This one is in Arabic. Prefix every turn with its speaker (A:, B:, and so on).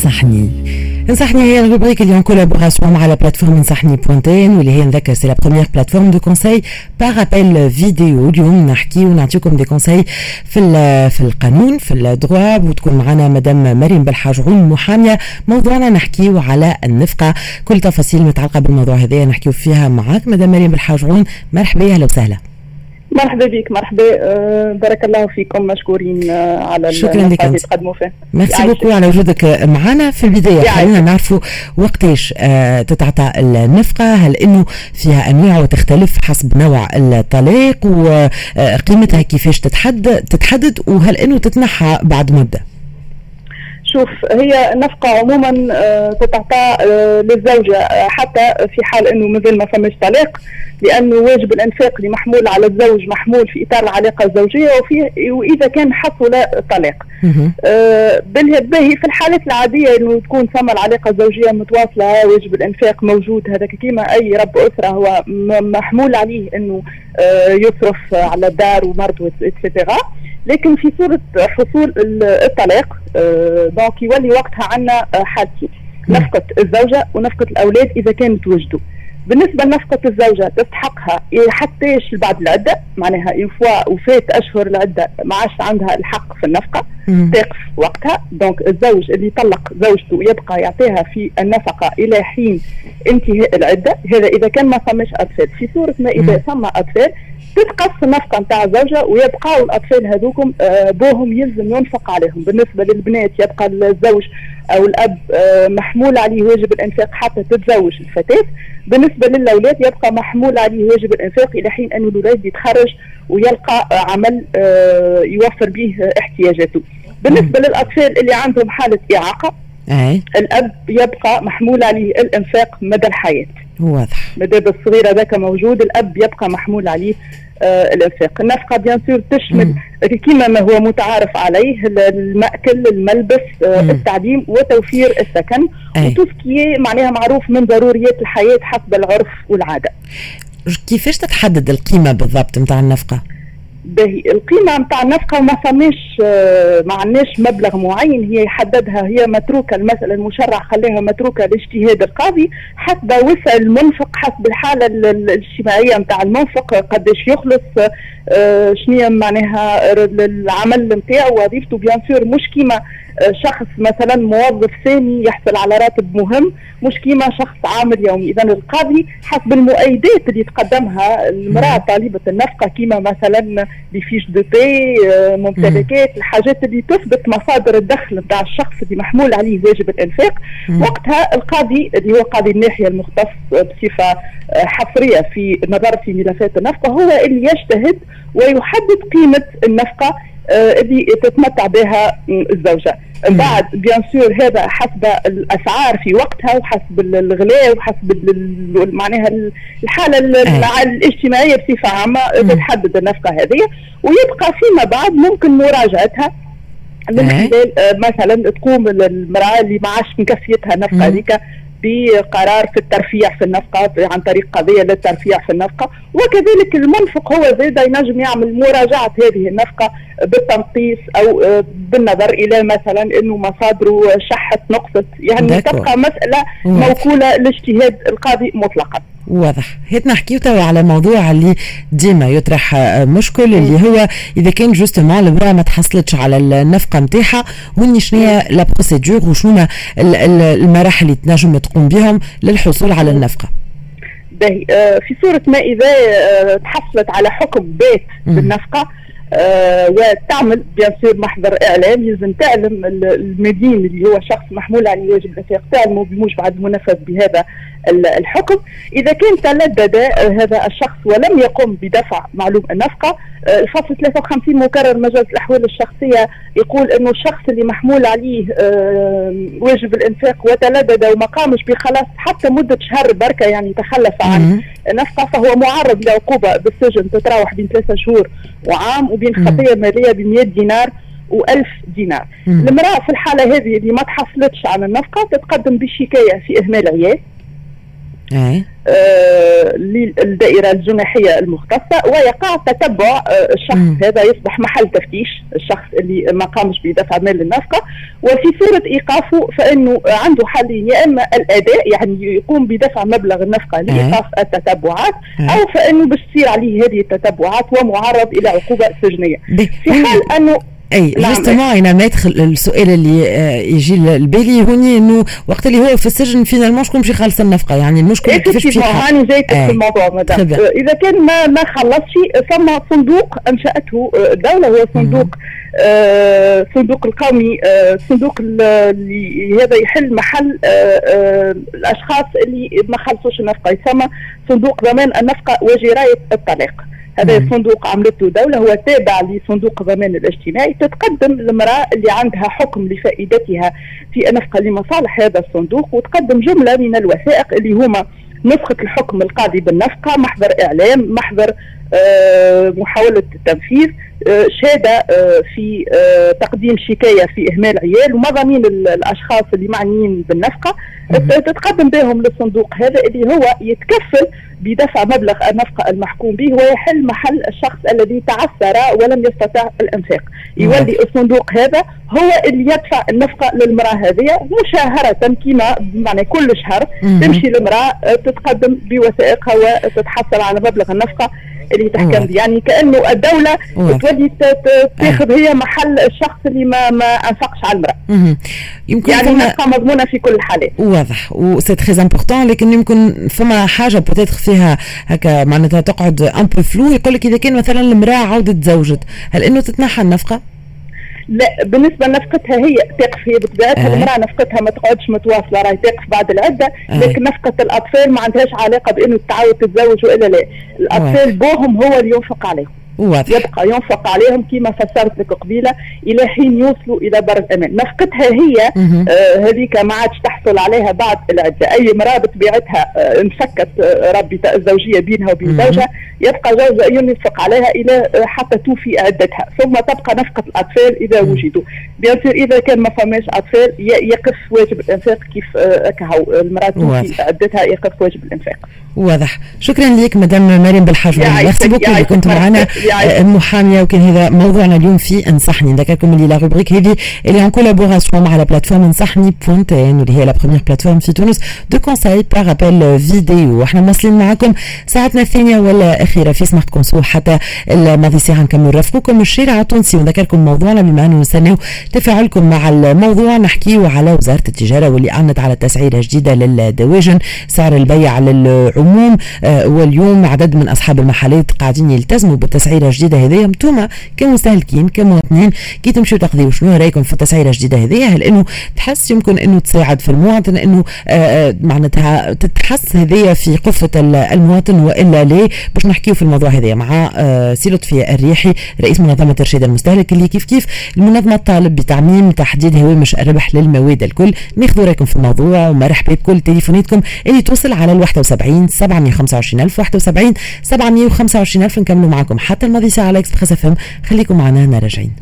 A: انصحني. انصحني هي ال rubrique اللي en collaboration مع la plateforme انصحني point tn واللي هي نذكر c'est la première plateforme de conseil par appel vidéo اليوم نحكي ونعطيكم des conseils في في القانون في ال droit وتكون معنا مدام مريم بالحاجعون محامية. موضوعنا نحكيو على النفقة. كل تفاصيل متعلقة بالموضوع هذا نحكيو فيها معك مدام مريم بالحاجعون مرحبا أهلا وسهلا.
B: مرحبا بك مرحبا. أه بارك الله فيكم مشكورين أه على
A: شكرا لك
B: اللي تقدموا فيه.
A: merci beaucoup على وجودك معنا في البداية. خلينا نعرفوا وقتاش أه تتعطى النفقة هل إنه فيها أنواع وتختلف حسب نوع الطلاق وقيمتها كيفاش تتحدد تتحدد وهل إنه تتنحى بعد مدة؟
B: شوف هي نفقة عموما آه، تتعطى آه، للزوجة آه، حتى في حال إنه مازال ما فماش طلاق لأنه واجب الإنفاق اللي محمول على الزوج محمول في إطار العلاقة الزوجية وفي وإذا كان حصل طلاق. باهي في الحالات العادية إنه تكون ثم العلاقة الزوجية متواصلة واجب الإنفاق موجود هذا كيما أي رب أسرة هو محمول عليه إنه يصرف على الدار ومرته et cetera لكن في صورة حصول الطلاق donc يولي وقتها عندنا حالتين نفقة الزوجة ونفقة الأولاد إذا كانت وجدوا. بالنسبة لنفقة الزوجة تستحقها. حتى بعد العدة؟ معناها يفوا وفات أشهر العدة ما عادش عندها الحق في النفقة تقف وقتها. دونك الزوج اللي طلق زوجته يبقى يعطيها في النفقة إلى حين انتهاء العدة. هذا إذا كان ما ثمش أطفال. في صورة ما إذا ثم أطفال تتقص النفقة نتاع الزوجة ويبقاو الأطفال هذوكم آه، بوهم يلزم ينفق عليهم. بالنسبة للبنات يبقى الزوج أو الأب آه، محمول عليه واجب الإنفاق حتى تتزوج الفتاة. بالنسبة للأولاد يبقى محمول عليه واجب الإنفاق إلى حين أن الولاد يتخرج ويلقى عمل آه، يوفر به احتياجاته. بالنسبة للأطفال اللي عندهم حالة إعاقة أي. الأب يبقى محمول عليه الإنفاق مدى الحياة.
A: واضح.
B: مدى الصغير هذاك موجود الأب يبقى محمول عليه الانفاق النفقة بيان سور تشمل كما ما هو متعارف عليه المأكل الملبس آه التعليم وتوفير السكن. وتوسكي معناها معروف من ضروريات الحياة حسب العرف والعادة.
A: كيفاش تتحدد القيمة بالضبط نتاع النفقة؟
B: باهي القيمة نتاع النفقة ما فماش آه، ما عندناش مبلغ معين. هي يحددها هي متروكة المسألة المشرع خليها متروكة لاجتهاد القاضي حسب وسع المنفق حسب الحالة الاجتماعية نتاع المنفق قداش يخلص آه، شنو معناها العمل نتاعو وظيفته بيان سور مش كيما شخص مثلا موظف ثاني يحصل على راتب مهم مش كيما شخص عامل يومي. اذا القاضي حسب المؤيدات اللي تقدمها المرأة طالبة النفقة كيما مثلا لفيش دو بي ممتلكات الحاجات اللي تثبت مصادر الدخل نتاع الشخص اللي محمول عليه واجب الإنفاق. وقتها القاضي اللي هو قاضي الناحية المختص بصفة حصرية في نظر في ملفات النفقة هو اللي يجتهد ويحدد قيمة النفقة اللي تتمتع بها الزوجة. بعد بيان سور هذا حسب الأسعار في وقتها وحسب الغلاء وحسب معناها الحالة الاجتماعية بصفة عامة تتحدد النفقة هذه ويبقى فيما بعد ممكن مراجعتها من خلال مثلا تقوم المرأة اللي ما عادش مكفيتها النفقه هذيك بقرار في الترفيع في النفقة عن طريق قضية للترفيع في النفقة. وكذلك المنفق هو زيد ينجم يعمل مراجعة هذه النفقة بالتنقيص أو آه، بالنظر إلى مثلا أنه مصادره شحت نقصت. يعني تبقى مسألة موكولة لاجتهاد القاضي مطلقا.
A: واضح. هيت نحكيو توا على موضوع اللي ديما يطرح آه، مشكل اللي هو إذا كان justement المراه ما تحصلتش على النفقة نتاعها وين شنو هي la procédure وشنو المراحل اللي تنجم تقوم بهم للحصول على النفقة؟
B: باهي آه، في صورة ما إذا آه، تحصلت على حكم بات بالنفقة آه وتعمل بيان سور محضر إعلام لازم تعلم المدين اللي هو شخص محمول عليه واجب الانفاق تعلمه بموجب المنفذ بهذا الحكم. إذا كان تلدد هذا الشخص ولم يقم بدفع معلوم النفقه آه، الفصل 53 مكرر. مجلس الأحوال الشخصية يقول إنه الشخص اللي محمول عليه آه، واجب الإنفاق وتلدد وما قامش بخلاص حتى مدة شهر بركة يعني تخلف عن النفقه فهو معرض لعقوبة بالسجن تتراوح بين ثلاثة شهور وعام وبين خطية مالية ب 100 دينار و1000 دينار. المرأة في الحالة هذه اللي ما تحصلتش على النفقة تتقدم بشكاية في إهمال عيال. آه للدائرة الجناحية المختصة ويقع تتبع آه الشخص مم. هذا يصبح محل تفتيش الشخص اللي ما قامش بدفع مال النفقة. وفي صورة إيقافه فإنه عنده حلين يا إما الأداء يعني يقوم بدفع مبلغ النفقة لإيقاف التتبعات أو فإنه باش تصير عليه هذه التتبعات ومعرض إلى عقوبة سجنية. في حال أنه
A: أي justement أنا ما يدخل السؤال اللي آه، يجي لبالي هوني إنه وقت اللي هو في السجن finalement شكون باش يخلص النفقة؟ يعني المشكلة
B: كيفاش باش هاني جايك في الموضوع مدام. إذا كان ما ما خلصش ثم صندوق أنشأته الدولة هو صندوق آه صندوق القومي آه صندوق اللي هذا يحل محل آه آه الأشخاص اللي ما خلصوش النفقة. يسمى صندوق ضمان النفقة وجراية الطلاق. هذا الصندوق عملته دولة هو تابع لصندوق الضمان الاجتماعي تتقدم المرأة اللي عندها حكم لفائدتها في نفقة لمصالح هذا الصندوق وتقدم جملة من الوثائق اللي هما نسخة الحكم القاضي بالنفقة محضر إعلام محضر آه محاولة التنفيذ. آه شهادة آه في آه، تقديم شكاية في إهمال عيال ومضامين الأشخاص اللي معنيين بالنفقة. تتقدم بهم للصندوق هذا اللي هو يتكفل بدفع مبلغ النفقة المحكوم به ويحل محل الشخص الذي تعثر ولم يستطع الإنفاق. يولي الصندوق هذا هو اللي يدفع النفقة للمرأة هذه مشاهرة كما يعني كل شهر. تمشي المرأة تتقدم بوثائقها وتتحصل على مبلغ النفقة. اللي تحكم به يعني كأنه الدولة تولي تاخذ هي محل الشخص اللي ما ما أنفقش على المرأة. يمكن يعني نبقى مضمونة في كل الحالات.
A: واضح. و c'est très important لكن يمكن فما حاجة peut-être فيها هكا معناتها تقعد un peu floue يقول لك إذا كان مثلا المرأة عوده تزوجت هل إنه تتنحى النفقة؟
B: لا بالنسبة لنفقتها هي تقف هي بطبيعتها آه. المراه نفقتها ما تقعدش متواصلة راهي تقف بعد العدة آه. لكن نفقة الأطفال ما عندهاش علاقة بإنه تعاود تتزوج وإلا لا الأطفال بوهم هو اللي ينفق عليهم واضح. يبقى ينفق عليهم كما فسرت لك قبيلة إلى حين يوصلوا إلى بر الامان نفقتها هي آه هذيك ما عادش تحصل عليها بعد العده أي امراه بطبيعتها آه انفكت آه رابطة الزوجية بينها وبين زوجها يبقى زوجها ينفق عليها إلى آه حتى توفي عدتها. ثم تبقى نفقة الأطفال إذا وجدوا. بيان إذا كان ما فماش أطفال يقف واجب الإنفاق كيف آه كهو المرأة توفي عدتها يقف واجب الإنفاق.
A: واضح. شكرا لك مدام مريم بالحاج merci beaucoup كنت معنا. محاميه وكان هذا موضوعنا اليوم في انصحني نذكركم اللي la rubrique هذه اللي en collaboration مع la plateforme انصحني point tn واللي هي la première plateforme في تونس de conseil par appel vidéo وإحنا مواصلين معكم ساعتنا الثانية والاخيره في Smart Conso حتى الماضي ساعه نكمل نرافقكم الشارع التونسي ونذكركم موضوعنا بما انه نستناو تفاعلكم مع الموضوع نحكيو على وزاره التجاره واللي اعلنت على تسعيره جديده للدواجن سعر البيع للعموم واليوم عدد من اصحاب المحلات قاعدين يلتزموا بالتسعيره الجديده هذه أنتم كمستهلكين كمواطنين كي تمشيو تاخذيو شنو رأيكم في التسعيرة الجديدة هذه هل إنه تحس يمكن إنه تساعد في المواطن إنه آه، آه، معناتها تتحس هذه في قفة المواطن وإلا ليه باش نحكيو في الموضوع هذا مع آه، سي لطفي الريحي رئيس منظمة ارشاد المستهلك اللي كيف كيف المنظمة طالب بتعميم تحديد هوامش الربح للمواد الكل. ناخذوا رأيكم في الموضوع ومرحبا بكل تليفوناتكم اللي توصل على ال 71 725 ألف 71 725 ألف نكملوا معكم حتى الماضي ساعة على Express FM خليكم معنا هنا راجعين